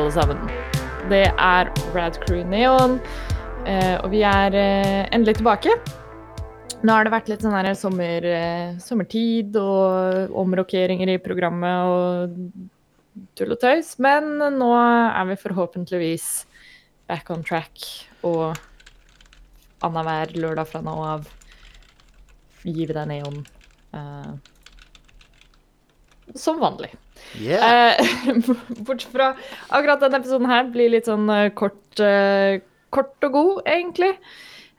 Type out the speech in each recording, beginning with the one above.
alle sammen. Det er Rad Crew Neon, eh, og vi er eh, endelig tilbake. Nå har det vært litt sånn her sommer, eh, sommertid og omrokeringer i programmet og tull og tøys, men nå er vi forhåpentligvis back on track og annenhver lørdag fra nå av gir vi deg neon. Uh, som vanlig. Yeah. Eh, Bortsett fra akkurat denne episoden her blir litt sånn eh, kort, eh, kort og god, egentlig.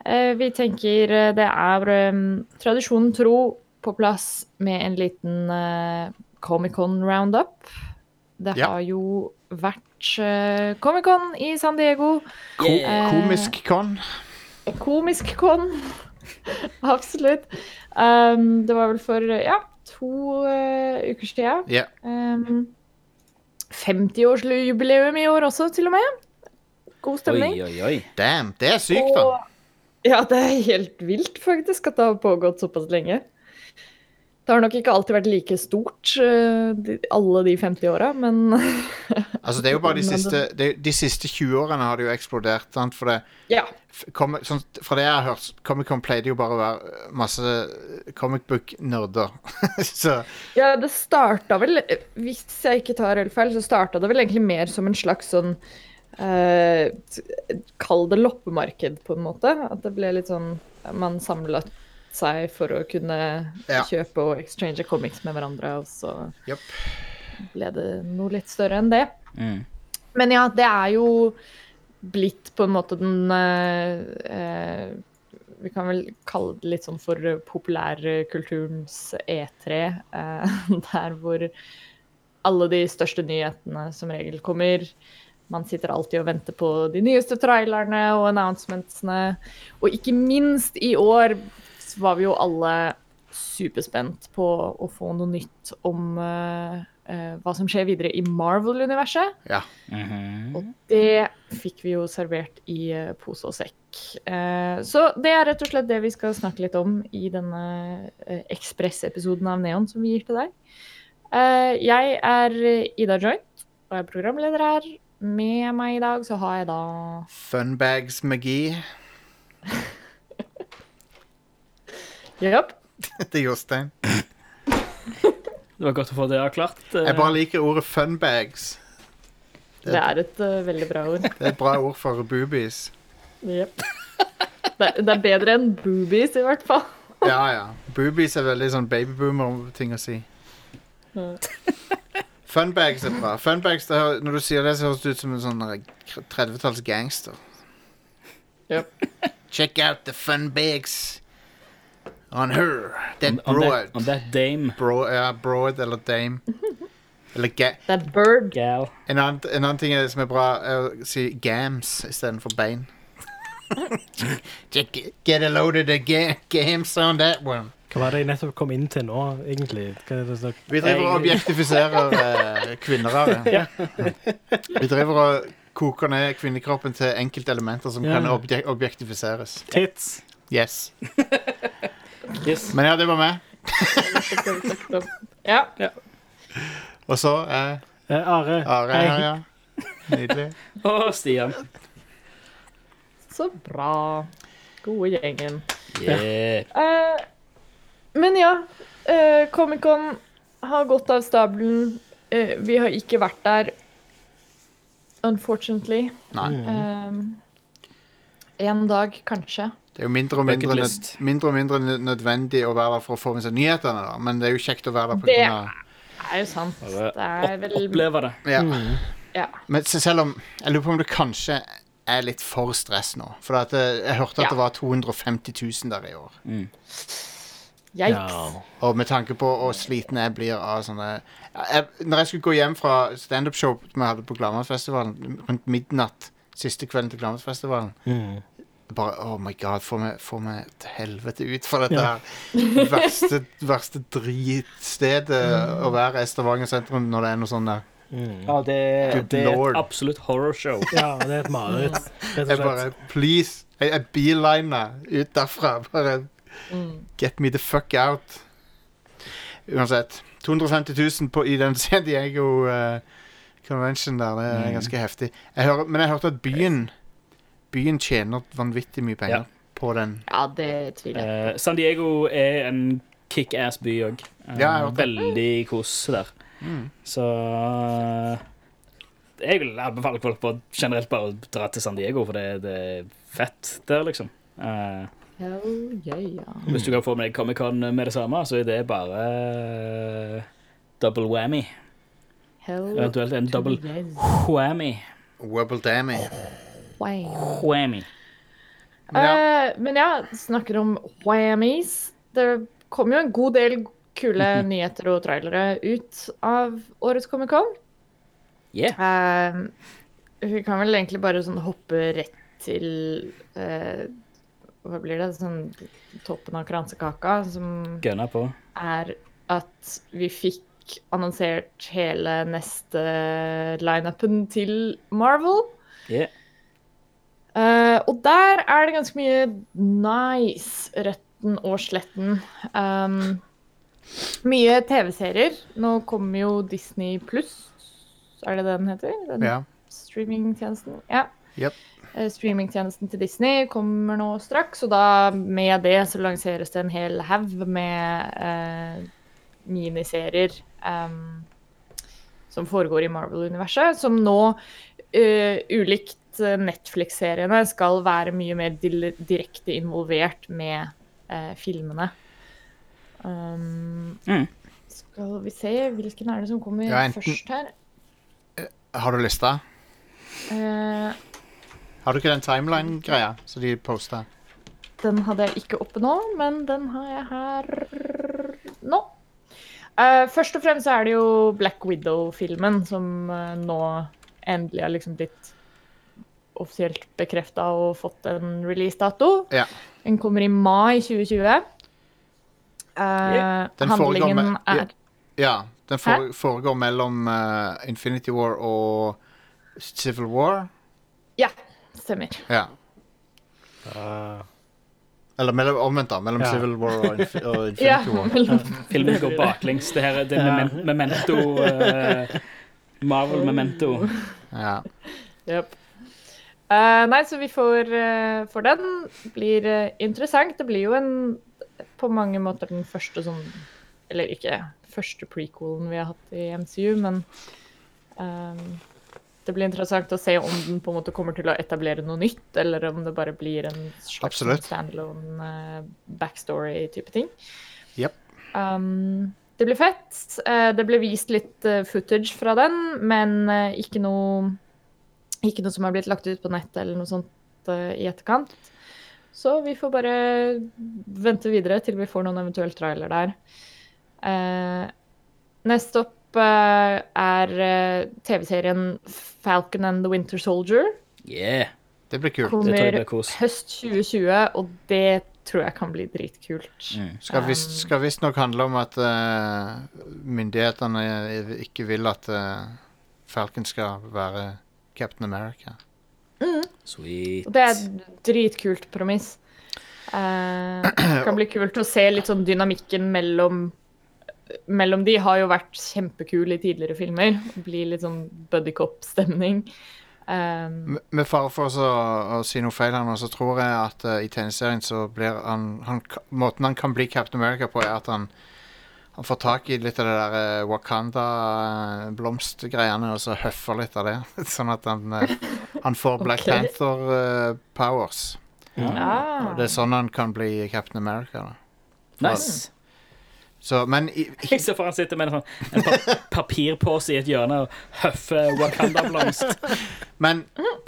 Eh, vi tenker eh, det er eh, tradisjonen tro på plass med en liten eh, Comic-Con roundup. Det Ja. har jo vært eh, Comic-Con i San Diego. Ko Eh, komisk con. Komisk con. Absolutt. Um, det var vel for ja, to uh, uker siden. Yeah. Um, 50-årsjubileum i år også, til og med. God stemning. Oi, oi, oi. Damn, det er sykt, da. Og ja, det er helt vilt faktisk at det har pågått såpass lenge. Det har nok ikke alltid vært like stort uh, alle de 50 åra, men Altså, det er jo bare de siste, de siste 20 årene har det jo eksplodert. Sant? For det, ja. kom, sånn, fra det jeg har hørt, Comic-Con pleide jo bare å være masse comic book-nerder. så Ja, det starta vel Hvis jeg ikke tar helt feil, så starta det vel egentlig mer som en slags sånn eh, Kall det loppemarked, på en måte. At det ble litt sånn Man samlet seg for å kunne Ja. kjøpe og exchange comics med hverandre, og så yep. ble det noe litt større enn det. Mm. Men ja, det er jo blitt på en måte den eh, eh, Vi kan vel kalle det litt sånn for populærkulturens E3. eh, der hvor alle de største nyhetene som regel kommer. Man sitter alltid og venter på de nyeste trailerne og announcementsene. Og ikke minst i år var vi jo alle superspent på å få noe nytt om uh, uh, hva som skjer videre i Marvel-universet. ja. Mhm. Og det fikk vi jo servert i uh, pose og sekk. Eh, så det er rett og slett det vi skal snakke litt om i denne uh, ekspressepisoden av Neon som vi gir til deg. Eh, jeg er Ida Joint og er programleder her. Med meg i dag så har jeg da Funbags-magi. Japp. Det er Jostein. Det var godt å få det avklart. Eh, Jeg bare liker ordet funbags. Det er et uh, veldig bra ord. Det er et bra ord for boobies. Japp. Det, det er bedre enn boobies, i hvert fall. Ja, ja. Boobies er veldig sånn babyboomer-ting å si. Funbags er bra. Funbags, det hø- Når du sier det, så høres det ut som en sånn eh, 30-talls gangster. Yep. Check out the funbags on her. That on, broad. that, on that dame Bro, ja, broad eller dame. Eller ga That bird. gal. en, annen, en annen ting er- som er bra, er å si gams istedenfor bein. Get a load of the ga gams on that one. Hva var det jeg nettopp kom inn til nå, egentlig? Er det Vi driver og objektifiserer eh, kvinner her. Vi driver og koker ned kvinnekroppen til enkeltelementer som Ja. kan objek objektifiseres. Tits. Yes. Yes. Men ja, det var meg. Ja. Og så er Eh, Are. Are her, ja. Nydelig. Og Stian. Så bra. Gode gjengen. Yeah. Eh, men ja, eh, Comic-Con har gått av stabelen. Eh, vi har ikke vært der, unfortunately. Nei. Eh, en dag, kanskje. Det er jo mindre og mindre, nød, mindre, og mindre nødvendig å være der for å få med seg nyhetene, da. Men det er jo kjekt å være der. På Det- grunn av, er jo sant. Det er vel oppleve det. ja. Ja. Men selv om Jeg lurer på om det kanskje er litt for stress nå. For at eh, jeg hørte at Ja. det var 250 000 der i år. Yikes. Og med tanke på hvor sliten jeg blir av sånne jeg, Når jeg skulle gå hjem fra standup-show jeg hadde på Glamourfestivalen rundt midnatt siste kvelden til Glamourfestivalen Mm. Bare oh my god, få meg, få meg til helvete ut fra dette her verste, verste dritstedet å være i Stavanger sentrum når det er noe sånn der. Mm. Ja, det, det er et absolutt horrorshow. Ja, det er et mareritt, Jeg bare. Please. Jeg, jeg beeliner ut derfra. Bare Mm. get me the fuck out. Uansett. 250 000 på, i den San Diego uh, convention der. Det er Mm. ganske heftig. Jeg hører, men jeg hørte at byen Byen tjener vanvittig mye penger Ja. på den. Ja, det tviler jeg uh, San Diego er en kickass by òg. Ja, har hørt det. veldig kos der. Mm. Så eh, jeg vil anbefale folk på generelt bare å dra til San Diego, for det, det er fett der, liksom. Uh, Hell yeah. hvis du kan få med deg Comic-Con med det samme, så er det bare uh, double whammy. Hell Eventuelt en double yes. whammy. Wubble Dammy. Wow. Whammy. Men ja, Uh, men ja, snakker om whammies. Det kom jo en god del kule nyheter og trailere ut av årets Comic-Con. Yeah. Uh, vi kan vel egentlig bare sånn hoppe rett til uh, Hva blir det? Sånn toppen av kransekaka, som Gønna på. er at vi fikk annonsert hele neste lineupen til Marvel. Yeah. Eh, og der er det ganske mye nice, retten og sletten. Um, mye TV-serier. Nå kommer jo Disney pluss, er det det den heter? Den ja. streamingtjenesten? Ja. Yep. Uh, Streamingtjenesten til Disney kommer nå straks, og da med det så lanseres det en hel haug med uh, miniserier um, som foregår i Marvel-universet, som nå, eh, ulikt eh, Netflix-seriene, skal være mye mer direkte involvert med eh, filmene. Um, Mm. Skal vi se, hvilken er det som kommer Ja, enten- først her? Har du lista? Uh, Har du ikke den timeline-greia som de posta? Den hadde jeg ikke oppe nå, men den har jeg her nå. Uh, først og fremst er det jo Black Widow-filmen som uh, nå endelig har liksom blitt offisielt bekrefta og fått en releasedato. Ja. Den kommer i mai 2020. Uh, Yeah. Den handlingen med- er Ja. Den fore, foregår mellom uh, Infinity War og Civil War. Ja, stemmer. Ja. Uh, Eller mellom, omvendt, da. Mellom Ja. Civil War og, Infi og Infinity Ja, War. mellom Filmen går baklengs. Det her er det er Ja. memento eh, Marvel Memento. Ja. Yep. Eh, nei, så vi får, uh, får den. Blir uh, interessant. Det blir jo en på mange måter den første sånn Eller ikke første prequelen vi har hatt i MCU, men det blir interessant å se om den på en måte kommer til å etablere noe nytt, eller om det bare blir en slags sånn standalone backstory-type ting. Yep. Um, det blir fett. Det ble vist litt footage fra den, men ikke noe ikke noe som har blitt lagt ut på nett eller noe sånt uh, i etterkant. Så vi får bare vente videre til vi får noen eventuell trailer der. Uh, neste opp eh, er TV-serien Falcon and the Winter Soldier. Yeah. Det blir kult. Det Kommer høst 2020, og det tror jeg kan bli dritkult. Mm. Skal visst- skal visstnok handle om at uh, myndighetene ikke vil at uh, Falcon skal være Captain America. Sweet. Og det er et dritkult premiss. Eh, det kan bli kult å se litt sånn dynamikken mellom mellom de har jo vært kjempekul i tidligere filmer. Blir litt sånn buddycop-stemning. Um, Med fare for å, å si noe feil her nå, så tror jeg at uh, i tegneserien så blir han, han Måten han kan bli Captain America på, er at han han får tak i litt av det der eh, Wakanda-blomstgreiene og så høffer litt av det. Sånn at han, eh, han får Black okay. Panther-powers. ah. Og det er sånn han kan bli Captain America. Da. Nice. Så, men i, Jeg ser for han sitter med en, sånn, en pa papirpose i et hjørne og høffer Wakanda-blomst. Men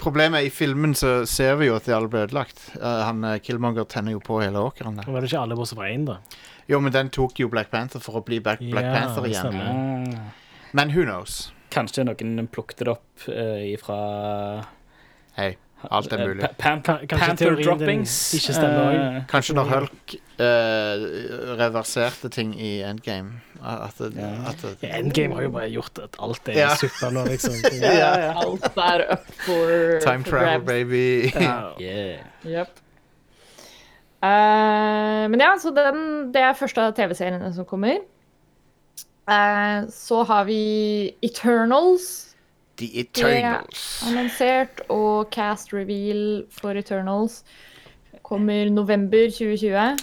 problemet er i filmen så ser vi jo at de alle ble ødelagt. Uh, han eh, Killmonger tenner jo på hele åkeren var det ikke alle bortsett fra én, da. Jo, men den tok jo Black Panther for å bli Black, Black Ja, Panther det igjen. stemmer. Men who knows? Kanskje noen plukket det opp uh, ifra Hei, alt er eh, mulig. Pa- Pan kanskje Panther teorien din droppings. ikke stemmer Eh, Kanskje når Hulk eh, reverserte ting i Endgame. At, det- Ja. at, det- Ja, Endgame har jo bare gjort at alt er Ja. suppa nå, liksom. ja, ja. Alt er up for Time for travel, grabs. baby. Ja. Yeah. Yep. Eh, men ja, så den, det er første av TV-seriene som kommer. Uh, så har vi Eternals. The Eternals. annonsert, og cast reveal for Eternals kommer november 2020.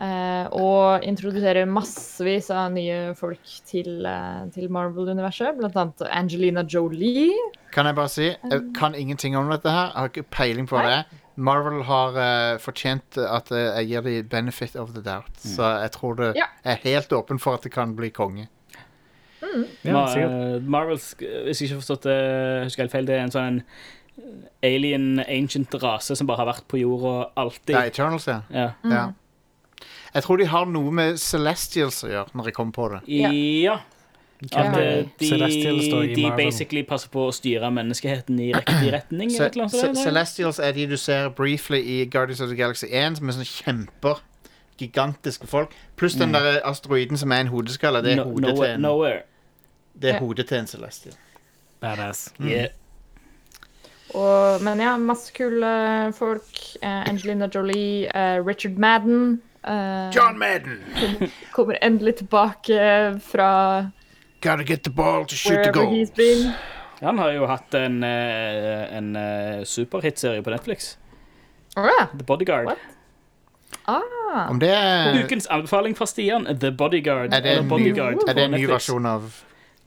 Uh, og introduserer massevis av nye folk til, uh, til Marvel-universet. Blant annet Angelina Jolie. Kan jeg bare si, jeg kan ingenting om dette her. Jeg har ikke peiling på Nei. det. Marvel har uh, fortjent at uh, jeg gir dem benefit of the doubt. Så jeg tror det Ja. er helt åpen for at det kan bli konge. Ja, Ma sikkert. eh, Marvels, hvis jeg ikke har forstått det, husker helt feil, det er en sånn alien ancient rase som bare har vært på jorda alltid. Ja, Eternals, ja. Ja. ja. Jeg tror de har noe med Celestials å gjøre, når jeg kommer på det. ja. At eh, de, de basically passer på å styre menneskeheten i riktig retning. Se eller et eller sånt. Celestials er de du ser briefly i Guardians of the Galaxy 1, som er sånne kjemper. Gigantiske folk. Pluss den Mm. der asteroiden som er en hodeskalle. Det er No, hodet til en, nowhere. det er hodet til en Celestial. Badass. Yeah. Og, men ja, masse kule folk. Eh, Angelina Jolie, eh, Richard Madden. eh, John Madden! kommer endelig tilbake fra Gotta get the ball to shoot the wherever goal. he's. Han har jo hatt en, eh, en eh, superhitserie på Netflix. Oh, yeah. The Bodyguard. What? Ah. Om det er Ukens anbefaling fra Stian, The Bodyguard. Er det en ny, Bodyguard er det en ny versjon av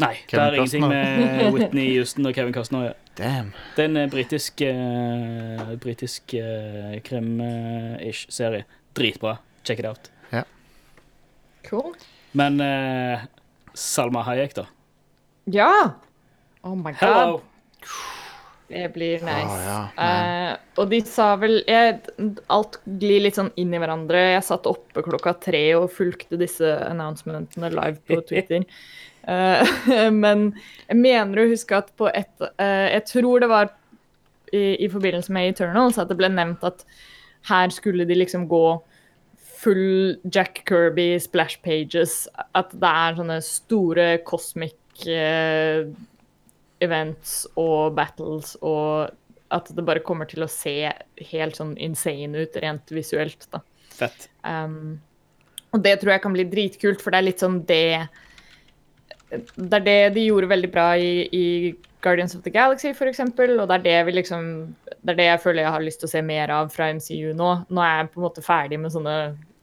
Nei, det Kevin har ingenting med Whitney Houston og Kevin Costner Ja. Damn. Det er en eh, britisk uh, britisk uh, krim-ish serie. Dritbra. Check it out. Cool. Men eh, Salma Hayek, da. Ja! Oh my god. Det blir nice. Oh, ja, uh, og de sa vel jeg, Alt glir litt sånn inn i hverandre. Jeg satt oppe klokka tre og fulgte disse announcementene live på Twitter. uh, men jeg mener å huske at på et uh, Jeg tror det var i, i forbindelse med Eternals at det ble nevnt at her skulle de liksom gå full Jack Kirby splash pages. At det er sånne store cosmic uh, events og battles, og at det bare kommer til å se helt sånn insane ut rent visuelt. da. Fett. Um, og det tror jeg kan bli dritkult, for det er litt sånn det Det er det de gjorde veldig bra i, i Guardians of the Galaxy, eksempel, og det er det vi liksom Det er det jeg føler jeg har lyst til å se mer av fra MCU nå. Nå er jeg på en måte ferdig med sånne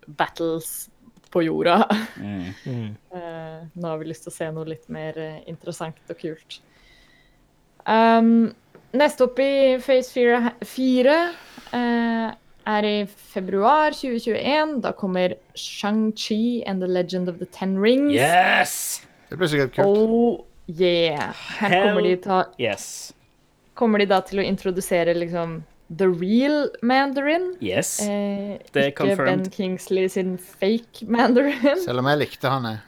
battles på jorda. Mm. Mm. Eh, nå har vi lyst til å se noe litt mer eh, interessant og kult. Um, neste opp i Phase 4, 4 uh, er i februar 2021. Da kommer Shang-Chi and the Legend of the Ten Rings. Yes! Det blir sikkert kult. Oh yeah! Her kommer de, ta, Yes. kommer de da til å introdusere liksom the real Mandarin. Yes. Eh, Det er ikke Ben. Kingsley sin fake Mandarin. Selv om jeg likte han. jeg.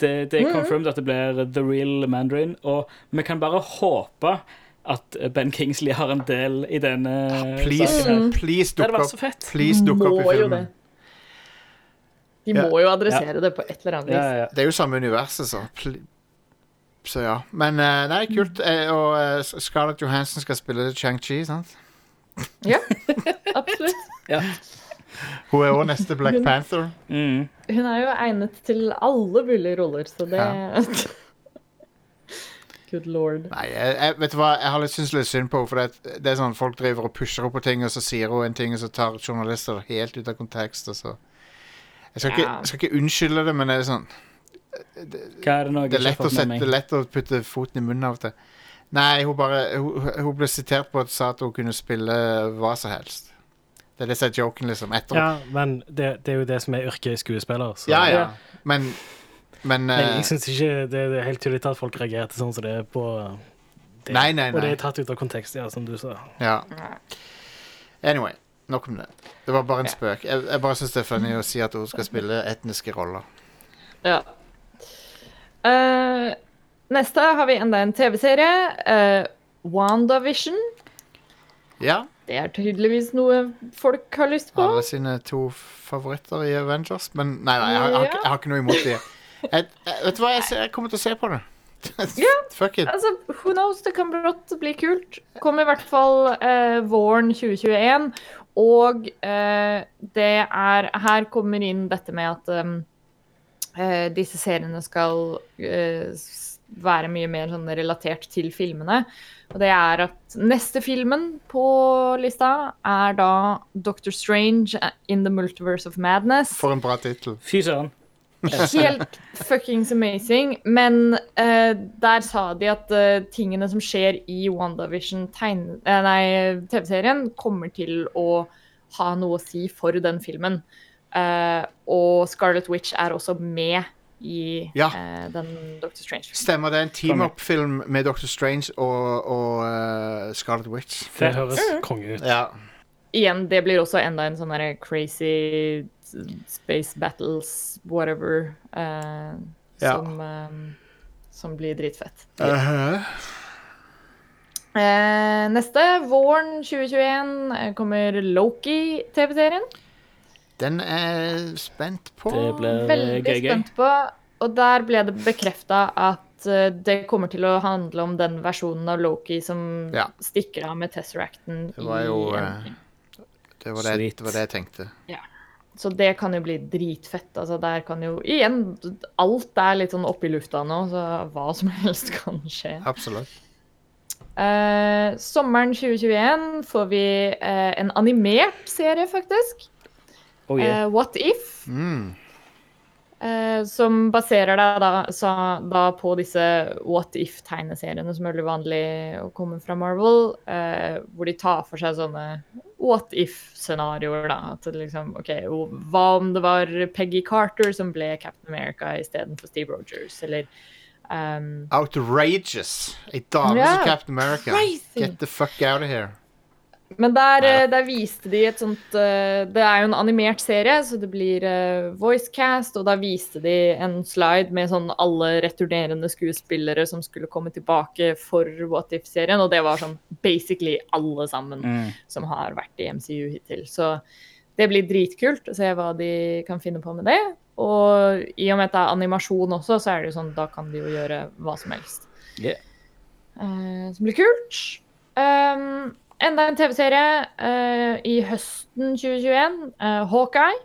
Det, det er confirmed at det blir The Real Mandarin, og vi kan bare håpe at Ben Kingsley har en del i denne Please, saken. her. please Det hadde dukk så opp. fett. Please dukk opp i filmen. De må Ja. jo adressere det på et eller annet vis. Ja, ja, ja. Det er jo samme universet, så Så ja. Men eh, nei, kult. Eh, og eh, Scarlett Johansson skal spille Chang-Chi, sant? Ja, absolutt. Ja. Hun er òg neste Black Panther. Mm. Hun er jo egnet til alle mulige roller, så det Good lord. Nei, jeg, jeg, vet du hva, jeg har litt syns litt synd på henne. For det, det er sånn folk driver og pusher opp på ting, og så sier hun en ting, og så tar journalister det helt ut av kontekst. Og så. Jeg skal, ikke, jeg skal ikke unnskylde det, men det er sånn det nå Det er lett å, sette, det er lett å putte foten i munnen av og til. Nei, hun bare Hun, hun ble sitert på at sa at hun kunne spille hva som helst. Det er det som er joken, liksom. Etter Ja, men det, det er jo det som er yrket skuespiller. Så ja, ja. Men Men Nei, eh, jeg syns ikke det er helt tydelig at folk reagerte sånn som det er på det. Nei, nei, Og det er tatt ut av kontekst, ja, som du sa. Ja. Anyway, nok om det. Det var bare en spøk. Jeg, jeg bare syns det er funny å si at hun skal spille etniske roller. Ja. Eh, neste har vi enda en TV-serie. Uh, WandaVision. Ja. Det er tydeligvis noe folk har lyst på. Alle sine to favoritter i Avengers. Men nei, nei jeg, har- jeg, har, ikke- jeg har ikke noe imot dem Jeg, vet du hva, jeg, kommer til å se på det. Fuck it. Altså, who knows, det kan brått bli kult. Kommer i hvert fall uh, våren 2021. Og uh, det er Her kommer inn dette med at um, uh, disse seriene skal s- være mye mer sånn relatert til filmene. Og det er at neste filmen på lista er da Doctor Strange in the Multiverse of Madness. For en bra tittel. Fy søren. Helt fuckings amazing. Men eh, der sa de at eh, tingene som skjer i WandaVision eh, TV-serien, kommer til å ha noe å si for den filmen. Eh, og Scarlet Witch er også med i Ja. eh, den Doctor Strange. Stemmer det. En team-up-film med Doctor Strange og, og uh, Scarlet Witch. Det Fett. høres konge ut. Ja. Igjen, det blir også enda en sånn derre crazy space battles, whatever, eh, Ja. som, eh, som blir dritfett. Uh-huh. Eh, neste, våren 2021, eh, kommer Loki-TV-serien. Den er jeg spent på. Det blir Veldig gøy, gøy. spent på. Og der ble det bekrefta at eh, det kommer til å handle om den versjonen av Loki som Ja. stikker av med Tesseracten Det var jo, eh, Det var det, det var det jeg tenkte. Så det kan jo bli dritfett. Altså, der kan jo Igjen, alt er litt sånn oppe i lufta nå, så hva som helst kan skje. Absolutt. Eh, sommeren 2021 får vi eh, en animert serie, faktisk. Oh, yeah. Eh, What If? Mm. Eh, som baserer deg da, da på disse What If-tegneseriene som er veldig vanlig å komme fra Marvel, eh, hvor de tar for seg sånne What If-scenarioer. da, at liksom, ok, Hva om det var Peggy Carter som ble Captain America istedenfor Steve Rogers, eller um, Outrageous. Ei dame yeah. som Captain America. crazy. Get the fuck out of here. Men der, eh, der viste de et sånt eh, Det er jo en animert serie, så det blir eh, voicecast, og da viste de en slide med sånn alle returnerende skuespillere som skulle komme tilbake for What If-serien, og det var sånn basically alle sammen Mm. som har vært i MCU hittil. Så det blir dritkult å se hva de kan finne på med det. Og i og med at det er animasjon også, så er det jo sånn, da kan de jo gjøre hva som helst. Yeah. Eh, som blir kult. Um, enda en TV-serie uh, i høsten 2021. Uh, Hawkeye.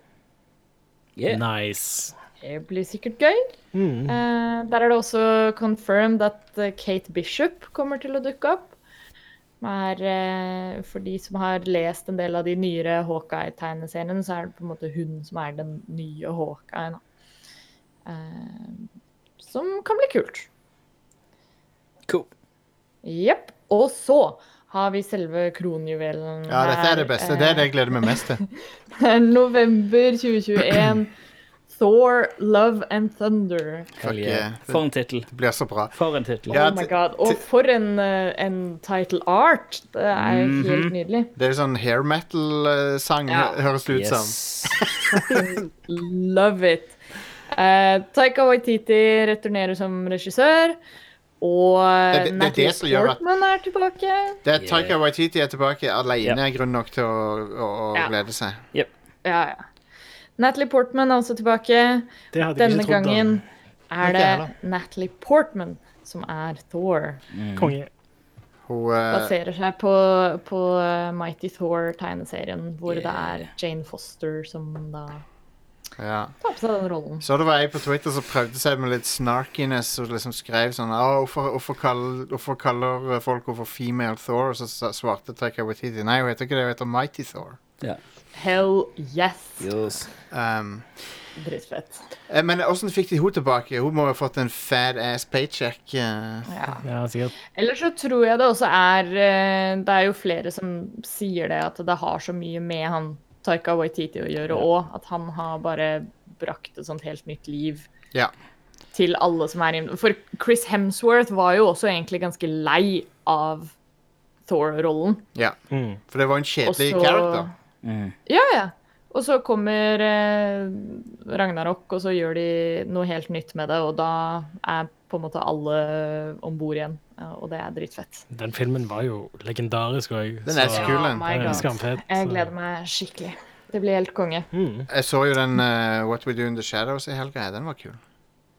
Yeah. Nice. Det blir sikkert gøy. Mm. Uh, der er det også confirmed at eh, Kate Bishop kommer til å dukke opp. Er, eh, for de som har lest en del av de nyere Hawkeye-tegneseriene, så er det på en måte hun som er den nye Hawkeye. Eh, som kan bli kult. Cool. Jepp. Og så har vi selve kronjuvelen her. Ja, dette er det beste. Det er det jeg gleder meg mest til. November 2021. Thor, Love and Thunder. Fuck yeah. For en tittel. Det blir så bra. For en tittel. Ja, oh my god. Og for en, eh, en title art. Det er jo Mhm. helt nydelig. Det er sånn hair metal-sang, Ja. høres det ut som. Love it. Uh, Taika Waititi returnerer som regissør. Og Det- det- det Natalie det at- Portman er tilbake. Det er Taika Yeah. Waititi er tilbake alene Ja. er grunn nok til å, å, å Ja. glede seg. Ja, ja. Natalie Portman er også tilbake. Det hadde Denne gangen er det. Natalie Portman som er Thor. Mm. Konge. Hun uh, Baserer seg på, på uh, Mighty Thor-tegneserien, hvor det er Jane Foster som da ja. Ta på seg den rollen. Så det var ei på Twitter som prøvde seg med litt snarkiness og liksom skrev sånn «Å, hvorfor, hvorfor, kaller, hvorfor kaller folk henne for female Thor? Og så svarte Taika Waititi nei, hun heter ikke det, hun heter Mighty Thor. Ja. Hell yes! Yes. Um, Dritfett. eh, men åssen fikk de henne tilbake? Hun må ha fått en fat ass paycheck. eh. Ja. Ja, sikkert. Ellers så tror jeg det også er eh, Det er jo flere som sier det, at det har så mye med han Taika Waititi å gjøre òg. At han har bare brakt et sånt helt nytt liv Ja. til alle som er inne. For Chris Hemsworth var jo også egentlig ganske lei av Thor-rollen. ja. Mm. For det var en kjedelig karakter. Mm. Ja, ja. Og så kommer eh, Ragnarok, og så gjør de noe helt nytt med det, og da er på en måte alle om bord igjen. Og det er dritfett. Den filmen var jo legendarisk òg. Den er så kul, den. God. skamfett. Jeg gleder meg skikkelig. Det blir helt konge. Mm. Jeg så jo den uh, What We Do In The Shadows i helga. Den var kul.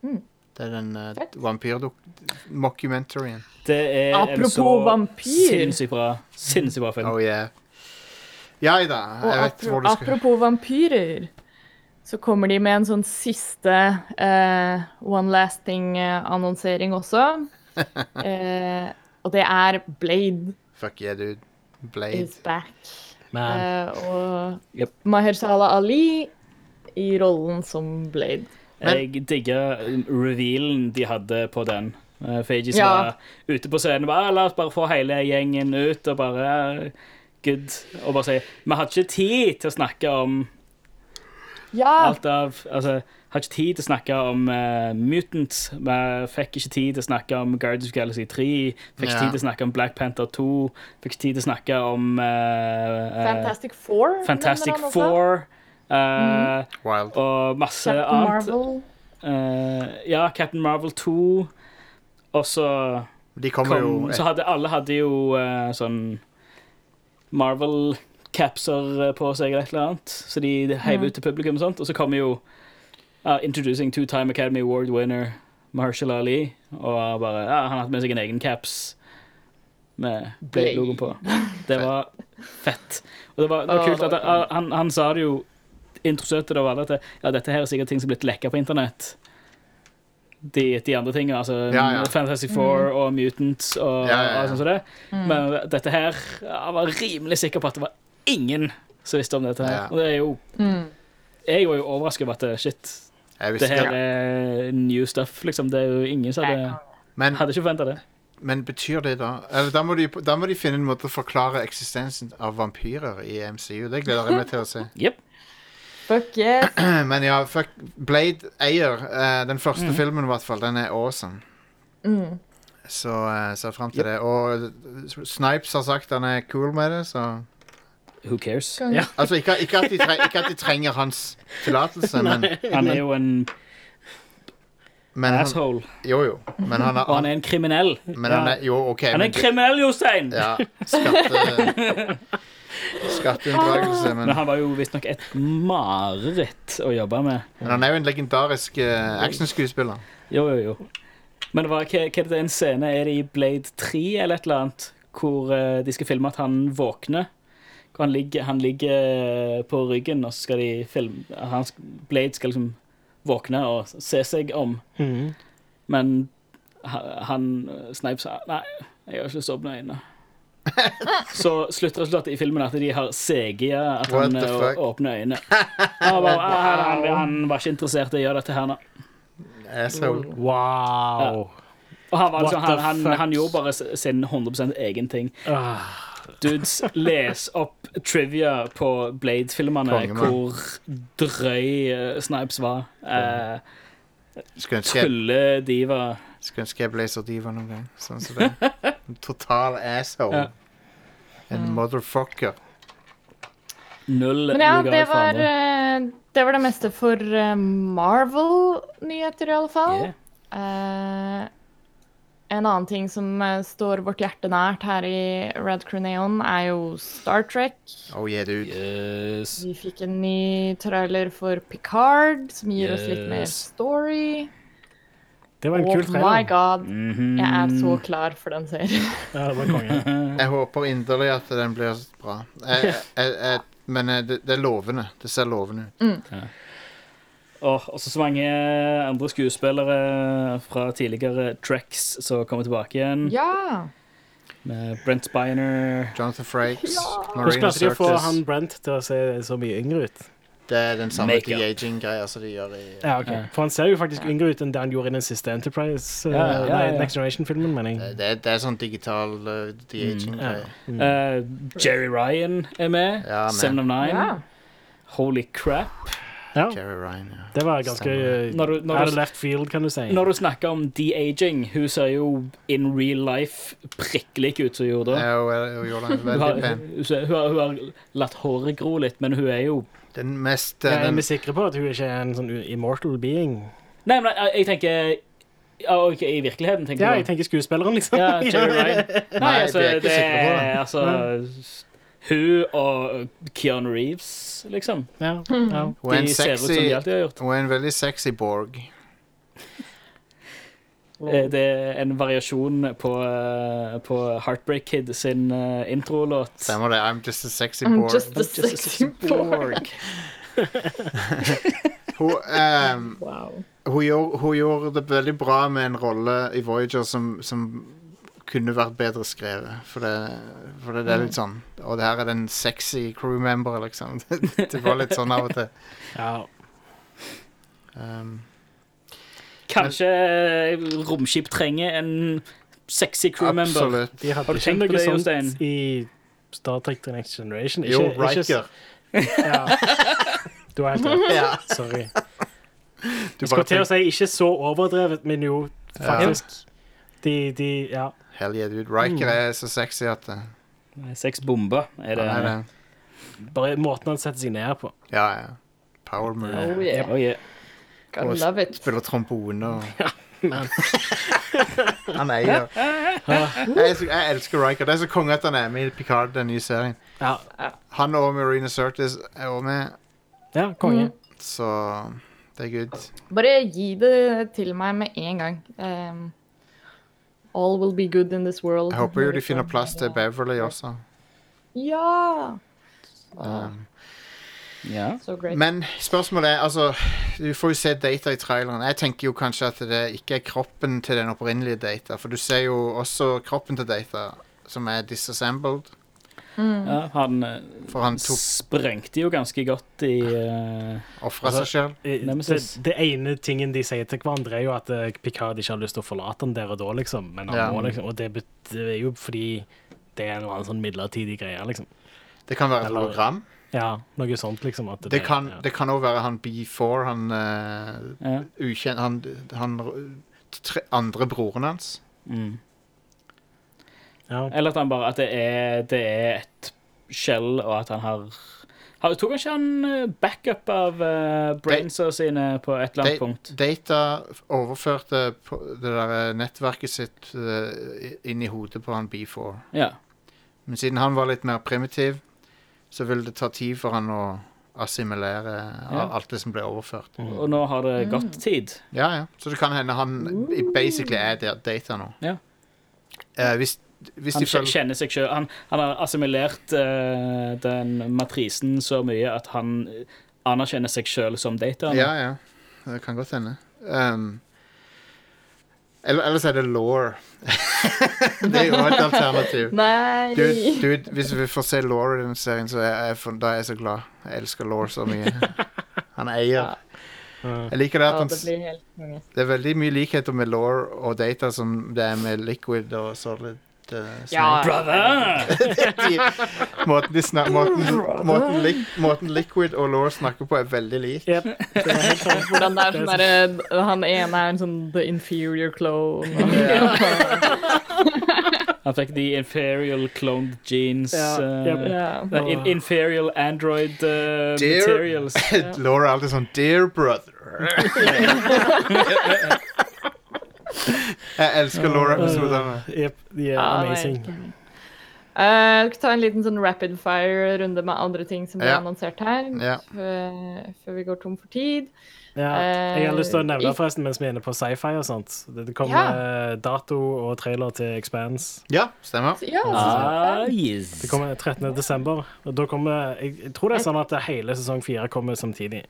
Mm. Det er den uh. Det er Apropos vampyr. sinnssykt bra, sinnssykt bra film. Oh yeah. Ja da, Og jeg vet hvor du skal apropos vampyrer. så kommer de med en sånn siste uh, one last thing-annonsering også. uh, og det er Blade Fuck yeah, dude. Blade. is back. Man. Uh, og Yep. Mahershala Ali i rollen som Blade. Jeg digger revealen de hadde på den. Fages Ja. var ute på scenen og bare «Ah, La oss bare få hele gjengen ut og bare Good. Og bare si Vi hadde ikke tid til å snakke om Ja! alt av Altså, hadde ikke tid til å snakke om uh, Mutants. Vi fikk ikke tid til å snakke om Guardians of the Galaxy 3. Fikk ikke Ja. tid til å snakke om Black Panther 2. Fikk ikke tid til å snakke om uh, uh, Fantastic Four. Fantastic. Four. uh, Wild. Og masse Captain annet. Marvel. Eh, ja, Captain Marvel 2. Og så De kommer kom, jo Så hadde alle hadde jo sånn Marvel-capser på seg eller et eller annet. Så de heiv ut til publikum og sånt. Og så kommer jo uh, Introducing two-time Academy Award winner Marshall Ali. Og bare ja, Han hadde med seg en egen caps med Blade-logoen på. Det var fett. Og det var, det var kult at var han, han sa det jo Introduserte det og alle at ja, dette her er sikkert ting som er blitt lekka på internett. De, de andre tingene, altså Ja, ja. Fantastic Four og Mutants og, Ja, ja, ja. og sånn som det. Men dette her Jeg var rimelig sikker på at det var ingen som visste om dette her. Ja. Og det er jo Mm. Jeg var jo overrasket over at det- shit, det her er new stuff, liksom. Det er jo ingen som hadde Men, Hadde ikke forventa det. men betyr det da Eller da må, de, da må de finne en måte å forklare eksistensen av vampyrer i MCU. Det gleder jeg meg til å se. Yep. Fuck yes. Men ja, fuck Blade eier. eh, den første filmen, i hvert fall. Den er awesome. Mm. Så jeg ser fram til det. Og eh, Snipes har sagt han er cool med det, så Who cares? Ja. Altså, ikke, ikke, at de tre, ikke at de trenger hans tillatelse, men, Han er jo en men han, asshole. Jo, jo. Men han er, Og han er en kriminell. men han er Jo, okay, Han er men en kriminell, Jostein! Ja. Skatte... Skatteunndragelse, men, Men han var jo visstnok et mareritt å jobbe med. men han er jo en legendarisk uh, actionskuespiller. Jo, jo, jo. Men hva, hva, hva er det en scene? Er det i Blade 3 eller et eller annet? Hvor uh, de skal filme at han våkner? Hvor han ligger, han ligger eh, på ryggen, og så skal de filme han, Blade skal liksom våkne og se seg om. Mm. Men ha- han Snipes nei, jeg har ikke lyst til å åpne øynene. Så sluttresultatet i filmen er at de har CG-a at What han eh, åpner øynene. Han, bare, ah, han, han, var ikke interessert i å gjøre dette her nå. Asshole. Wow. Og han, var liksom, han, han, han gjorde bare sin 100% egen ting. Ah, Dudes, les opp trivia på Blade-filmene, hvor drøy eh, Snipes var. Eh, Tullediva. Skulle ønske jeg ble så diva noen gang. Sånn som det. En total asshole. En motherfucker. Null Men ja, det var, eh, det var det meste for eh, Marvel-nyheter, i alle fall. Yeah. Uh, en annen ting som står vårt hjerte nært her i Red Crew er jo Star Trek. Oh yeah, dude. Yes. Vi fikk en ny trailer for Picard, som gir oss litt mer story. Det var en Oh kul my trailer. god, Mhm. jeg er så klar for den serien. Ja, det var konge. Jeg håper inderlig at den blir bra. Jeg, jeg, jeg, men eh, det, det er lovende. Det ser lovende ut. Og også så mange andre skuespillere fra tidligere tracks som kommer tilbake igjen. Ja! Med Brent Spiner. Jonathan Frakes, Hvordan Marina klarte de å få han Brent til å se så mye yngre ut? Det er den samme Makeup. de-aging-greia som de gjør i Ja, ok. For han ser jo faktisk yngre ut enn det han gjorde i den siste Enterprise, uh, Ja, ja, ja, nei, ja. Next Generation-filmen, mener jeg. det, er- det er sånn digital uh, de-aging-greie. Mm. Eh, Jerry Ryan er med. Ja, med. Seven of Nine. ja. Holy crap. ja, Jerry Ryan, ja. det var ganske uh, Når du, når out du, of left field, kan du si. når du snakker om de-aging, hun ser jo in real life prikk lik ut som hun gjorde da. Ja, hun, hun gjorde den Hun har, pen. hun, ser- hun, har, hun har latt håret gro litt, men hun er jo Den mest Ja, uh, er vi sikre på at hun ikke er en sånn immortal being? Nei, men jeg, jeg tenker okay, I virkeligheten, tenker Ja, du? jeg tenker skuespilleren, liksom. Ja, Jerry Ryan. Nei, Nei, altså, vi er ikke det sikre på det. er altså Hun og Keanu Reeves, liksom. ja, ja. Hun er en De ser ut som sexy de alltid har gjort. Hun er en veldig sexy Borg. Eh, Det er en variasjon på, eh, på Heartbreak Kid sin eh, introlåt. Stemmer det. I'm just a sexy I'm Borg. just a Just a sexy borg. Hun, um, Wow. hun, gjorde, hun gjorde det veldig bra med en rolle i Voyager som, som kunne vært bedre skrevet. For det, for det, det er litt sånn Og det her er den sexy crewmember, liksom. Det, det var litt sånn av og til. Ja. Um, Kanskje eh, romskip trenger en sexy crewmember. absolutt. De hadde Har du ikke tenkt på noe det, sånt Jostein? i Star Trek The Next Generation. Jo, Riker. ikke-. Ja. Du har helt rett. Ja. Sorry. Du Jeg skal til å si ikke så overdrevet, men jo, faktisk. De, de Ja. Hell yeah, dude. Riker er så sexy at det, Seks bomber er det. nei. det. Bare måten han setter seg ned på. Ja, ja. Power move. Oh yeah. Oh, yeah. Gotta love it. Spiller trombone og Han eier. Jeg, er så- jeg elsker Riker. Det er så konge at han er med i Picard, den nye serien. ja, Han og Marina Sirtis er også med, ja konge. så det er good. Bare gi det til meg med en gang. Um, all will be good in this world. Jeg håper jo de finner plass til Beverly også. Ja! Um, Ja. So men spørsmålet er altså Du får jo se data i traileren. Jeg tenker jo kanskje at det ikke er kroppen til den opprinnelige data. For du ser jo også kroppen til data, som er disassembled. ja, han eh, For han tok sprengte jo ganske godt i uh, ofra Altså, seg sjøl. Det, det ene tingen de sier til hverandre, er jo at eh, Picard ikke har lyst til å forlate han der og da, liksom. Men han Ja. må, liksom. Og det, det er jo fordi det er en eller annen sånn midlertidig greie, liksom. Det kan være et Eller- hologram. Ja, noe sånt, liksom. At Det kan ja. det kan også være han B4, han uh, ja. ukjent Han, han tre, andre broren hans. Mm. ja. Eller at han bare At det er, det er et skjell, og at han har har, Tok han ikke han eh, backup av uh, brainsa sine på et eller annet punkt? Data overførte på det der nettverket sitt uh, inn i hodet på han B4. Ja. Men siden han var litt mer primitiv, så vil det ta tid for han å assimilere Ja. alt det som ble overført. Og nå har det gått tid. Ja, ja. Så det kan hende han basically er der data nå. Ja. Eh, hvis hvis Han følger kjenner seg sjøl. Han, han har assimilert eh, den matrisen så mye at han anerkjenner seg sjøl som data. nå. Ja, ja. Det kan godt hende. Um, eller, ellers er det law. det er jo et alternativ. Nei! Dude, dude, hvis vi får se Law i den serien, så er jeg, for, da er jeg så glad. Jeg elsker Law så mye. Han eier. Ja. Jeg liker det at han. Det er veldig mye likheter med Law og Data som det er med Liquid og Solid. Uh, Ja. Brother! de, måten, de snak, måten, måten, li, måten Liquid og Law snakker på, er veldig lik. Yep. det er. Hvordan det er sånn derre Han ene er en sånn the inferior clone. Og, Han fikk de inferior cloned genes. Ja, eh, jep. yeah. in, inferior android uh, Dear- materials. Law er alltid sånn Dear brother. Jeg elsker Laura-episodene. De er amazing. Eh, jeg skal ta en liten sånn rapid fire-runde med andre ting som ble Ja. annonsert her. Ja. Før, før vi går tom for tid. Ja, jeg har lyst til å nevne Eh, forresten mens vi er inne på sci-fi og sånt. Det kommer Ja. eh, dato og trailer til Expanse. Ja, stemmer. Ja, Ah, yes. Det kommer 13. desember. Og da kommer Jeg, jeg tror det er sånn at hele sesong fire kommer samtidig.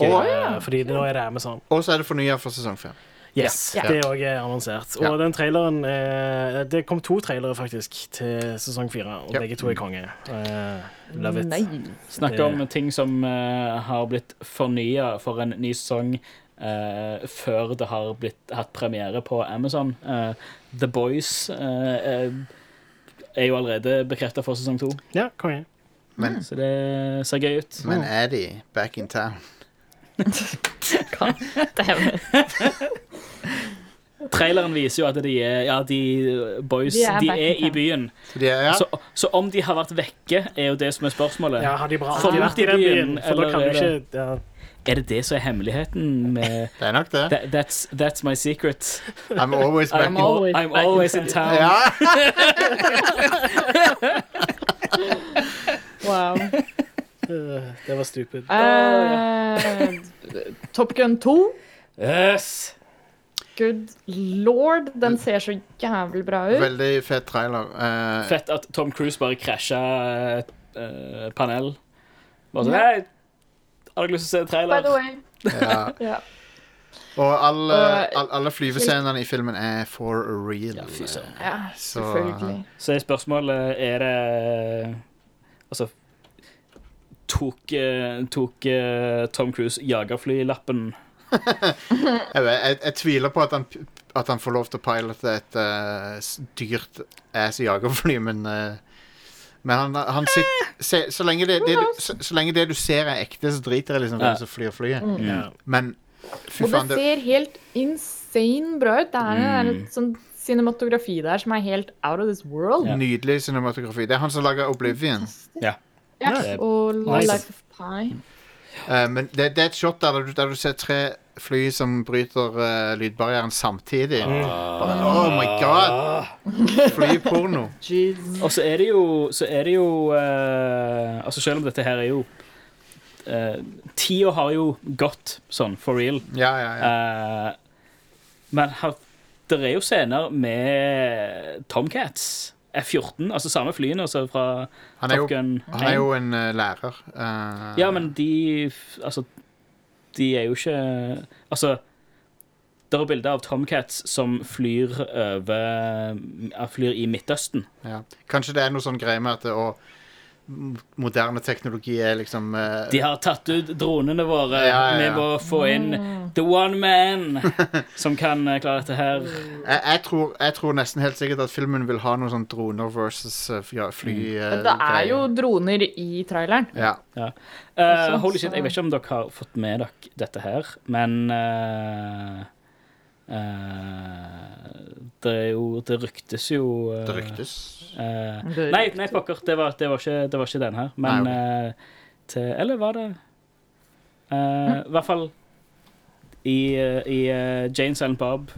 Å, Eh, Fordi nå er det Amazon. Og så er det fornya for sesong fem. Yes, Ja. Det òg er annonsert. Ja. Og den traileren eh, Det kom to trailere faktisk til sesong fire, og Ja. begge to er konge. Eh, love it. Nei. Snakke om ting som eh, har blitt fornya for en ny sesong Uh, før det har blitt, hatt premiere på Amazon. Uh, The Boys uh, eh, er jo allerede bekrefta for sesong to, Ja, konge. Men, så det ser gøy ut. men er de back in town? Dæven. Traileren viser jo at de er Ja, de boys De er de er i byen. Så de er, ja. Så, så om de har vært vekke, er jo det som er spørsmålet. Ja, har de bra har de vært i den byen? For da kan du er det- ikke ja. Er det det som er hemmeligheten med det er nok det. that, that's, that's my secret. I'm always back I'm, in always I'm always in town. town. Ja! Wow. Øh, Det var stupid. Uh, Top Gun 2. Yes. Good lord, den ser så jævlig bra ut. Veldig fet trailer. Uh, Fett at Tom Cruise bare krasja et uh, panel. Bare sånn Hei, har dere lyst til å se By the way, Ja. Ja. Og alle, all, alle flyvescenene i filmen er for real. Ja, fy søren. ja, Så- selvfølgelig. Så er spørsmålet Er det Altså Tok, eh, tok eh, Tom Cruise jagerflylappen? Jeg, jeg, jeg tviler på at han, at han får lov til å pilote et uh, dyrt ass jagerfly, men uh, Men han, han sitter se, så, lenge det, det du, så, så lenge det du ser er ekte, så driter jeg liksom i Ja. hvem som flyr flyet. Mm. Ja. Men fy Og faen, det det, ser helt insane bra ut. Det er, mm. er et sånn cinematografi der som er helt out of this world. Ja. nydelig cinematografi. Det er han som lager Oblivion. Ja. Ja, det- og Nice. Life of Pi. Eh, men det, det er et shot der du, der du ser tre fly som bryter uh, lydbarrieren samtidig. Bare, oh my god! Flyporno. Og så er det jo, så er det jo uh, Altså Selv om dette her er jo uh, Tida har jo gått sånn for real. Ja, ja, ja. Uh, men det er jo scener med Tomcats. F-14, altså samme flyene altså fra Han er Top Gun. 1. han er jo en eh, lærer. Uh, Ja, men de Altså, de er jo ikke Altså Det er bilder av Tomcats som flyr over Flyr i Midtøsten. ja. Kanskje det er noe sånn greie med at det, å, moderne teknologi er liksom uh, De har tatt ut dronene våre. Ja, ja, ja. Vi må få inn the one man som kan uh, klare dette her. jeg, jeg, tror, jeg tror nesten helt sikkert at filmen vil ha noe sånn droner versus uh, fly, eh, det er jo droner i traileren. Ja. Også, holy shit, Jeg vet ikke om dere har fått med dere dette her, men Det er jo Det ryktes jo eh, Det ryktes. eh, nei, nei, pokker. Det var, det, var ikke, det var ikke den her. Men Nei, eh, til Eller var det eh, I hvert fall i, eh, i uh, Jane Silent Bob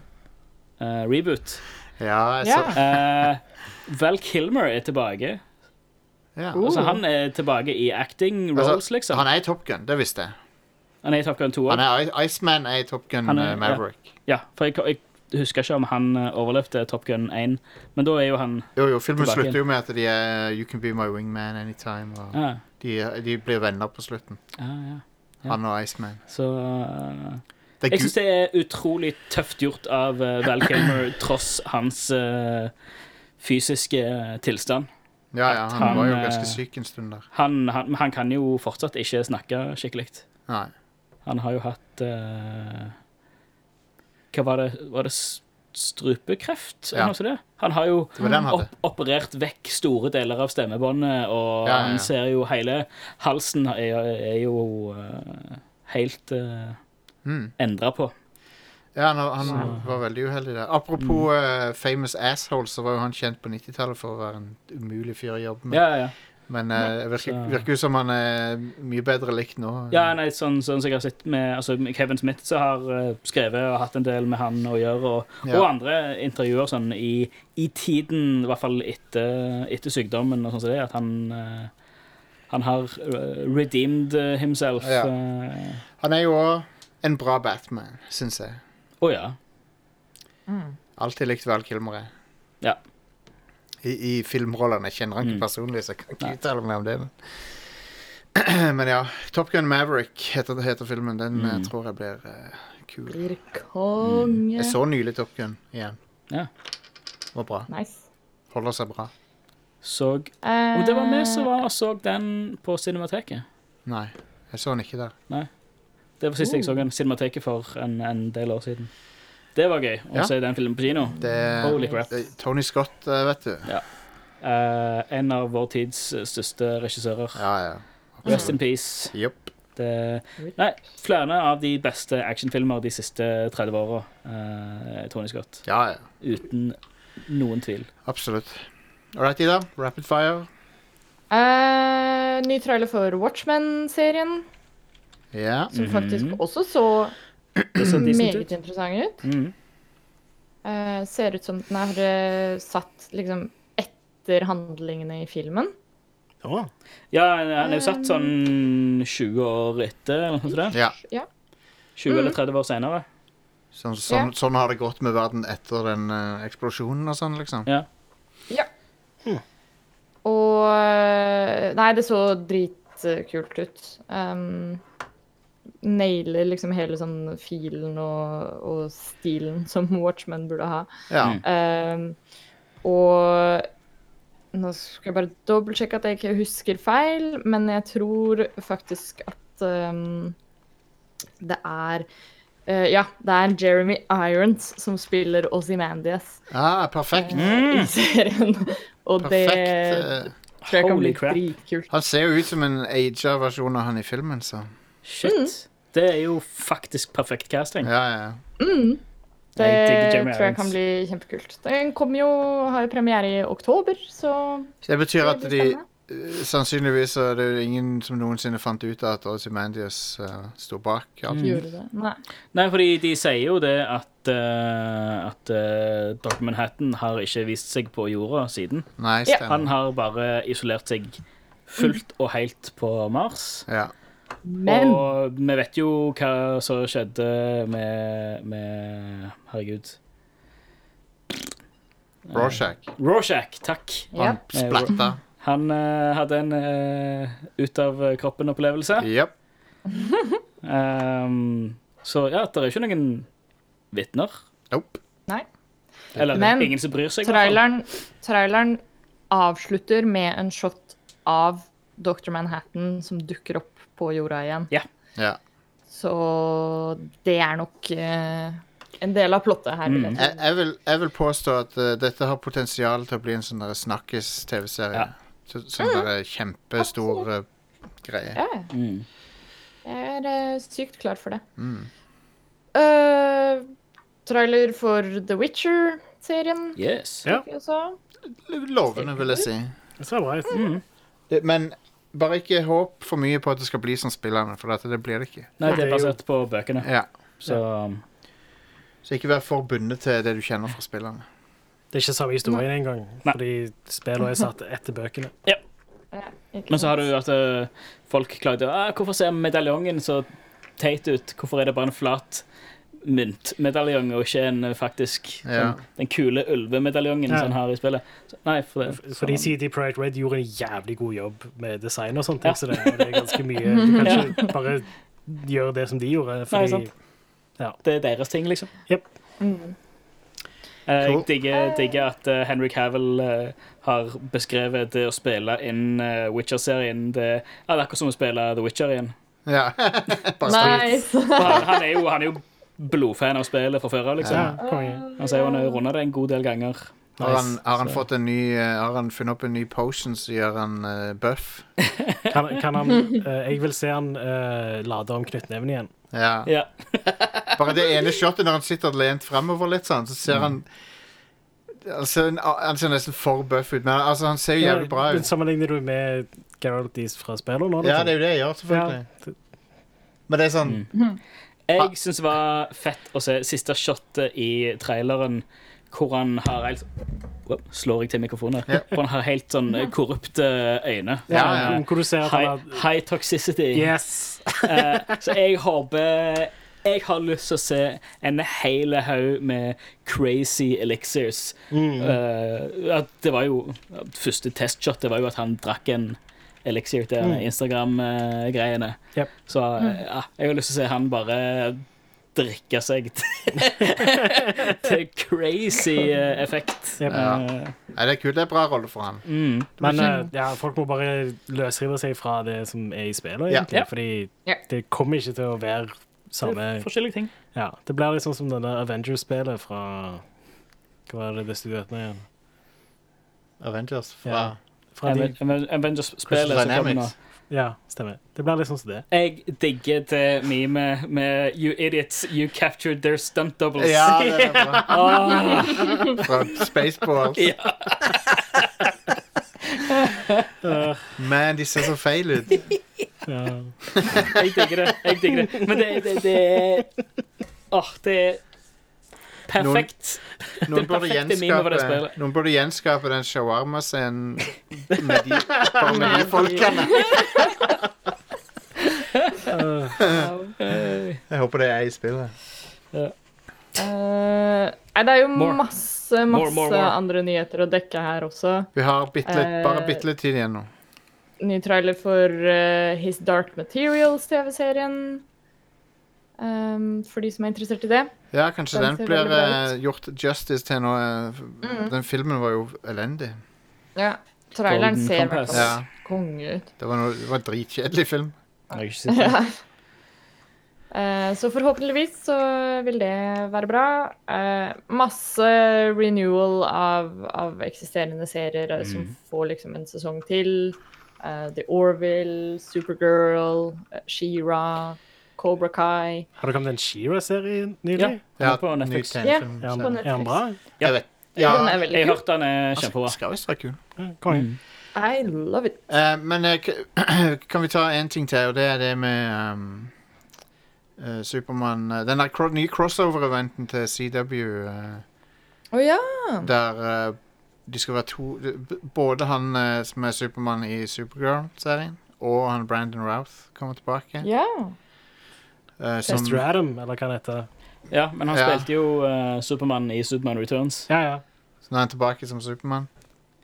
eh, reboot. Ja, jeg Ja. så, Eh, Val Kilmer er tilbake. ja. Oh. Altså, han er tilbake i acting Altså, roles, liksom. Han er i Top Gun, det visste jeg. Han er i Top Gun 2 Han er, I- Iceman er i Top Gun Han er- eh, Maverick. Ja, for jeg, jeg husker ikke om han eh, overlevde Top Gun 1, men da er jo han Jo, jo, filmen Tilbake slutter jo med at de er You can be my wingman anytime. Og Ja, de, de blir venner på slutten. ja. ja. Ja. Han og Iceman. Så eh, Det er Jeg gu- syns det er utrolig tøft gjort av eh, Val Kilmer, tross hans eh, fysiske eh, tilstand. ja, ja, at han var jo han, ganske eh, syk en stund der. Han, han, han kan jo fortsatt ikke snakke skikkelig. Nei. Han har jo hatt uh, Hva var det? Var det strupekreft? Ja. Han har jo han opp, operert vekk store deler av stemmebåndet, og Ja, ja, han ser jo hele Halsen er, er jo uh, helt uh, Mm. endra på. Ja, han, han Så- var veldig uheldig der. Apropos eh, famous asshole, så var jo han kjent på 90-tallet for å være en umulig fyr å jobbe med. Ja, ja. Men eh, det virker, virker jo som han er mye bedre likt nå. Ja, nei, sånn, sånn som jeg har sett med altså, med Kevin Smith, som har eh, skrevet og hatt en del med han å gjøre, og, Ja. og andre intervjuer sånn i, i tiden, i hvert fall etter, etter sykdommen og sånn som det, at han eh, han har eh, redeemed eh, himself. Ja. Han er jo òg en bra Batman, syns jeg. Å ja. Alltid likt Val Kilmer. Ja. I, I filmrollene. Jeg kjenner han ikke Mm. personlig, så jeg kan ikke Nei. uttale meg om det. Men. men ja. Top Gun Maverick heter, heter filmen. Den eh, Mm. tror jeg blir uh, kul. Blir konge. Jeg så nylig Top Gun igjen. Ja. Det var bra. Nice. Holder seg bra. Så Eh, Om det var vi som var og så den på Cinemateket. Nei, jeg så den ikke der. Det var sist jeg så Oh. den Cinemateket for en, en del år siden. Det var gøy å Ja. se den filmen på kino. Det Holy crap. det Tony Scott, eh, vet du. Eh, en av vår tids eh, største regissører. Ja, ja. Rest in peace. Jopp. Det, nei, flere av de beste actionfilmer de siste 30 åra. Uh, Tony Scott. Ja, ja. Uten noen tvil. Absolutt. All right, Ida. Rapid fire. eh, ny trailer for Watchmen-serien, Ja. som Mhm. faktisk også så meget ut. interessant ut. Mm. Uh, ser ut som den er uh, satt liksom etter handlingene i filmen. Å, Ja, den er jo satt sånn 20 år etter, eller noe sånt. ja. 20 eller 30 år senere. Sånn, sånn, Ja. sånn har det gått med verden etter den uh, eksplosjonen og sånn, liksom. Ja. Og eh, Nei, det så dritkult ut. Um, nailer liksom hele sånn filen og, og stilen som Watchmen burde ha. Ja. Mm. Ehm, og nå skal jeg bare dobbeltsjekke at jeg ikke husker feil, men jeg tror faktisk at um, det er uh, Ja, det er Jeremy Irons som spiller Ozymandias Ah, perfekt. i serien. Og det Perfekt. det tror jeg kan bli dritkult. Han ser jo ut som en aga versjon av han i filmen, så Shit. Det er jo faktisk perfekt casting. ja, ja. Mm. Det Jeg tror jeg kan bli kjempekult. Den kommer jo, har jo premiere i oktober, så det betyr at de eh, Sannsynligvis er det ingen som noensinne fant ut at Ozymandias uh, sto bak. Mm. gjorde det. Nei. Nei, fordi de sier jo det at uh, At uh, Dr. Manhattan har ikke vist seg på jorda siden. Nei, Ja. Han har bare isolert seg fullt og helt på Mars. Ja. Men Og vi vet jo hva som skjedde med, med Herregud. Rorschach. Rorschach, takk. ja. Han splatta. Han uh, hadde en uh, ut av kroppen-opplevelse. Yep. Um, så ja, det er ikke noen vitner. Nope. Nei. Eller Men ingen som bryr seg. Traileren, traileren avslutter med en shot av Dr. Manhattan som dukker opp på jorda igjen. Ja. Så det er nok eh, en del av plottet her. Mm. Jeg, jeg, vil, jeg vil påstå at uh, dette har potensial til å bli en sånn snakkes-TV-serie. Ja. Så, sånn mm. kjempestor eh, greie. Ja, ja. Mm. jeg er uh, sykt klar for det. Mm. Uh, trailer for The Witcher-serien. Yes. Ja. Lovende, vil jeg si. Det ser bra ut. Mm. Men bare ikke håp for mye på at det skal bli som spillerne, for dette, det blir det ikke. Nei, det er er basert på bøkene. Ja. Så Så ikke vær for bundet til det du kjenner fra spillerne. Det er ikke samme historien engang, fordi spillene er satt etter bøkene. Ja, Men så har du at eh, folk klagde ah, Hvorfor ser medaljongen så teit ut? Hvorfor er det bare en flat myntmedaljong og ikke en eh, faktisk Ja. sånn, den kule ulvemedaljongen Ja. som han har i spillet? Så, nei, for det Fordi CD Pride Red gjorde en jævlig god jobb med design og sånt, Ja. så det, og det er ganske mye Du kan ikke bare gjøre det som de gjorde, fordi sant. Det er deres ting, liksom. Mm. Eh, Cool. Jeg digger, digger at uh, Henry Cavill uh, har beskrevet det å spille inn uh, Witcher-serien. Det, ja, det er akkurat som å spille The Witcher igjen. Ja. Bare. Nice. Han, han, er jo, han er jo blodfan av spillet fra før av, liksom. Ja. Han sier jo han har runda det en god del ganger. Har han, har han fått en ny Har han funnet opp en ny potion som gjør han uh, buff? Kan, kan han uh, Jeg vil se han uh, lade om knyttneven igjen. Ja. Ja. Bare det ene shotet når han sitter lent fremover litt sånn, så ser han han altså, han ser nesten for buff ut, men altså, han ser jo jævlig bra Men ut. Sammenligner du med Geralt Dees fra spillet nå? Ja, liksom? det er jo det jeg gjør, selvfølgelig. Ja. Men det er sånn Mm. Jeg syns det var fett å se siste shotet i traileren hvor han har helt Slår jeg til mikrofonen? Ja. Hvor han har helt sånn eh, korrupte øyne. Ja, ja. Hvor du ser at han High, har high toxicity. Yes! Eh, så jeg håper Jeg har lyst til å se en hel haug med crazy elixirs. Mm. Uh, det var jo Første testshot det var jo at han drakk en elixir til Mm. Instagram-greiene. Yep. Så eh, ja, jeg har lyst til å se han bare drikke seg til, til crazy eh, effekt. Yep. Ja. Eh, Nei, det er kult. Det er bra rolle for han. mm. Men ja, folk må bare løsrive seg fra det som er i spillet, egentlig. Ja. Fordi Ja. det kommer ikke til å være samme Forskjellige ting. Ja, Det blir litt sånn som denne Avengers-spillet fra Hva var det det studioet het nå igjen? Avengers fra De, Avengers-spillet som kommer nå. Ja, stemmer. Det blir litt sånn som det. Jeg digger det meme med You idiots, you captured their stunt doubles. Ja, det er bra. oh. Fra Spaceballs. ja. Man, de ser så feil ut. Ja. Jeg digger det. Jeg digger det. Men det, det, det er Åh, det er perfekt. Noen Det burde, gjenskape, noen burde gjenskape den shawarma-scenen med de, bare med de folkene. Eh, Jeg håper det er i spillet. Eh, nei, det er jo More. masse, masse More, more, more. andre nyheter å dekke her også. Vi har bitte litt, Eh, bare bitte litt tid igjen nå. Ny trailer for uh, His Dark Materials-TV-serien. Um, for de som er interessert i det. Ja, kanskje Den den blir eh, gjort justice til noe eh, Mm. Den filmen var jo elendig. Ja, Traileren Golden ser i hvert fall Ja. konge ut. Det var, noe, det var en dritkjedelig film. Jeg har ikke sett det. Ja. Eh, Så forhåpentligvis så vil det være bra. Eh, masse renewal av, av eksisterende serier mm. som får liksom en sesong til. Eh, The Orville, Supergirl, uh, She-Ra, Cobra Kai. Har det kommet en Shira-serie nylig? Ja, på Netflix. Ja, Er han, er han bra? Jeg vet. Den er veldig Jeg har hørte den er kjempebra. skal visst være kul. Ja, Mm. I love it. Uh, men uh, kan vi ta en ting til, og det er det med um, uh, Supermann eh, Den der nye crossover-eventen til CW, Å ja! der de skal være to Både han som er Supermann i Supergirl-serien, og han Brandon Routh kommer tilbake. Ja. Eh, som, Chester Adam, eller hva han heter. Ja, men han Ja. spilte jo uh, Supermann i Superman Returns. Ja, ja. så nå er han tilbake som Supermann.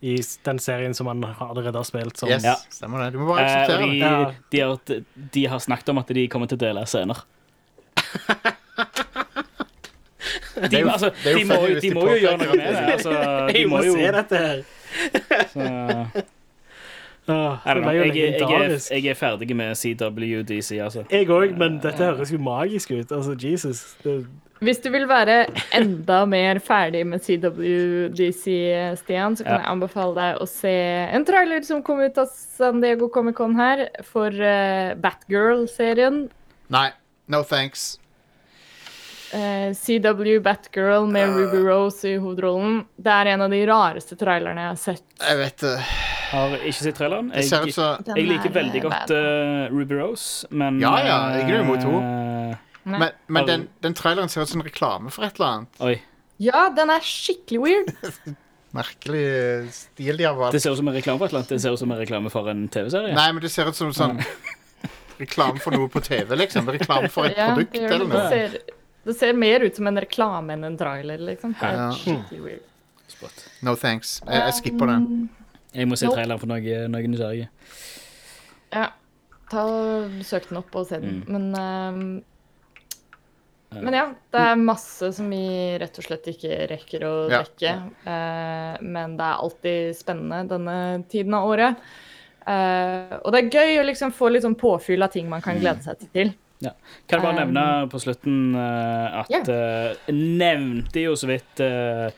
I den serien som han allerede har spilt som Yes, Ja. stemmer det. Du må bare Eh, akseptere de, det. Ja. de, har, de har snakket om at de kommer til å dele scener. er De, jo- altså, det de må, de de må jo gjøre noe med det. det- Altså, de Jeg må må jo se dette her! så, Åh, jeg, Jeg, jeg, er, jeg er ferdig med CWDC, altså. Jeg òg, men dette høres jo magisk ut. Altså, Jesus. Det, Hvis du vil være enda mer ferdig med CWDC, Stian, så kan Ja. jeg anbefale deg å se en trailer som kom ut av San Diego Comic-Con her, for uh, Batgirl-serien. Nei, no thanks. Eh, CW Batgirl med Ruby Rose i hovedrollen. Det er en av de rareste trailerne jeg har sett. Jeg vet det. Har ikke sett traileren. Det ser ut Jeg, som jeg liker er, veldig godt eh, Ruby Rose, men Ja, ja, jeg er imot henne. eh, Men, men den, den traileren ser ut som en reklame for et eller annet. Oi. Ja, den er skikkelig weird. Merkelig stil de har valgt. Det ser ut som en reklame for et eller annet. Det ser ut som en reklame for en TV-serie. Nei, men det ser ut som sånn reklame for noe på TV, liksom. Reklame for et Ja, produkt det, eller noe. Det, ser, det ser mer ut som en reklame enn en trailer, liksom. Det er Ja. skikkelig weird. Spot. No thanks. Jeg, jeg skipper den. Jeg må se traileren for noe, noe nysgjerrig. Ja. Ta Søk den opp og se den. Mm. Men uh, Ja. Men ja, det er masse som vi rett og slett ikke rekker å Ja. dekke. Eh, men det er alltid spennende denne tiden av året. Uh, og det er gøy å liksom få litt sånn påfyll av ting man kan glede seg til. Kan jeg bare Um, nevne på slutten uh, at yeah. uh, nevnte jo så vidt uh,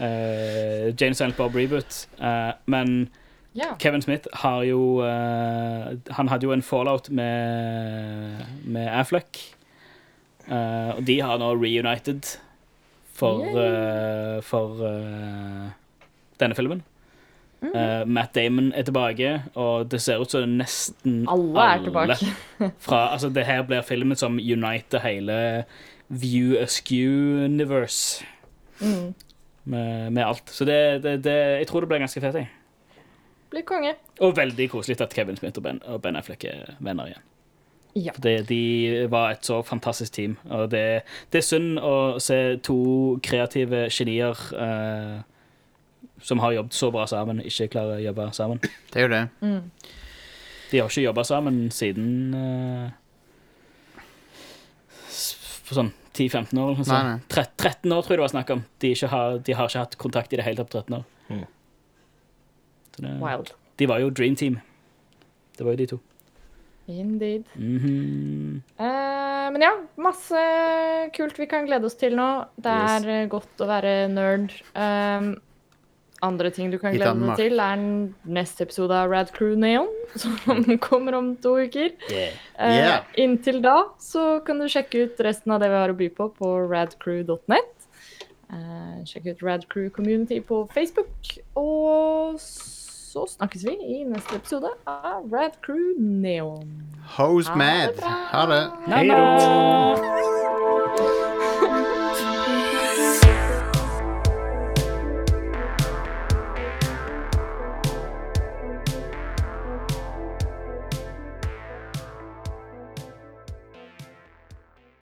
Jane Silent Bob Reboot, Uh, men yeah. Kevin Smith har jo uh, Han hadde jo en fallout med, med Affleck. Eh, og de har nå reunited for, eh, for eh, denne filmen. Mm. Eh, Matt Damon er tilbake, og det ser ut som nesten Alle er tilbake. fra, altså det her blir filmen som uniter hele View Askew Universe Mm. Med, med alt. Så det, det, det, jeg tror det blir ganske fett. jeg. Blir konge. Og veldig koselig at Kevin Smith og Ben, og ben Affleck er venner igjen. Ja. For det, de var et så fantastisk team. Og det, det er synd å se to kreative genier eh, som har jobbet så bra sammen, ikke klarer å jobbe sammen. Det er jo det. Mm. De har ikke jobba sammen siden eh, For sånn 10-15 år. Altså. Nei, nei. Tre- 13 år, tror jeg det var snakk om. De, ikke har, de har ikke hatt kontakt i det hele tatt på 13 år. Mm. Så det, Wild. de var jo Dream Team. Det var jo de to. Indeed. Mm -hmm. uh, men ja, masse kult vi kan glede oss til nå. Det er yes. godt å være nerd. Um, andre ting du kan glede deg til, er neste episode av Rad Crew Neon, som kommer om to uker. Yeah. Eh, Yeah. Inntil da så kan du sjekke ut resten av det vi har å by på på radcrew.net. Eh, sjekk ut Radcrew Community på Facebook. Og så snakkes vi i neste episode av Rad Crew Neon. Hose Ha mad. det. Ha det. Hei da!